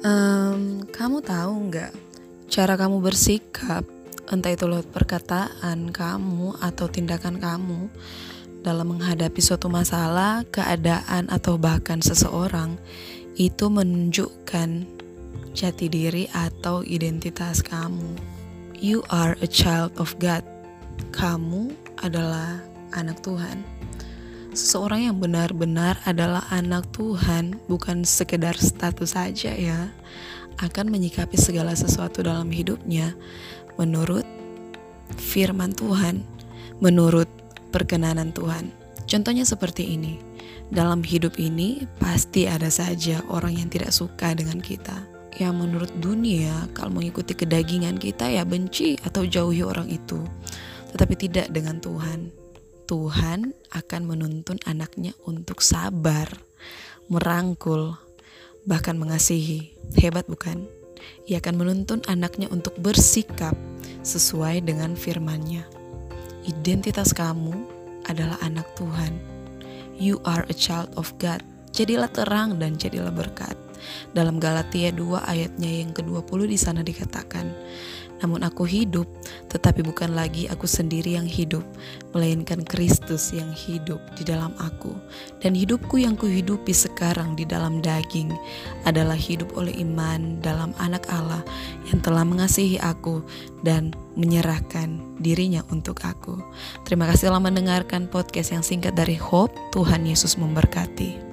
Um, kamu tahu nggak cara kamu bersikap, entah itu lewat perkataan kamu atau tindakan kamu dalam menghadapi suatu masalah, keadaan atau bahkan seseorang itu menunjukkan jati diri atau identitas kamu. You are a child of God. Kamu adalah anak Tuhan. Seseorang yang benar-benar adalah anak Tuhan bukan sekedar status saja ya akan menyikapi segala sesuatu dalam hidupnya menurut firman Tuhan, menurut perkenanan Tuhan. Contohnya seperti ini. Dalam hidup ini pasti ada saja orang yang tidak suka dengan kita. Yang menurut dunia kalau mengikuti kedagingan kita ya benci atau jauhi orang itu. Tetapi tidak dengan Tuhan. Tuhan akan menuntun anaknya untuk sabar, merangkul, bahkan mengasihi. Hebat bukan? Ia akan menuntun anaknya untuk bersikap sesuai dengan firman-Nya. Identitas kamu adalah anak Tuhan. You are a child of God. Jadilah terang dan jadilah berkat. Dalam Galatia 2 ayatnya yang ke-20 di sana dikatakan, namun aku hidup, tetapi bukan lagi aku sendiri yang hidup, melainkan Kristus yang hidup di dalam aku. Dan hidupku yang kuhidupi sekarang di dalam daging adalah hidup oleh iman dalam anak Allah yang telah mengasihi aku dan menyerahkan dirinya untuk aku. Terima kasih telah mendengarkan podcast yang singkat dari Hope. Tuhan Yesus memberkati.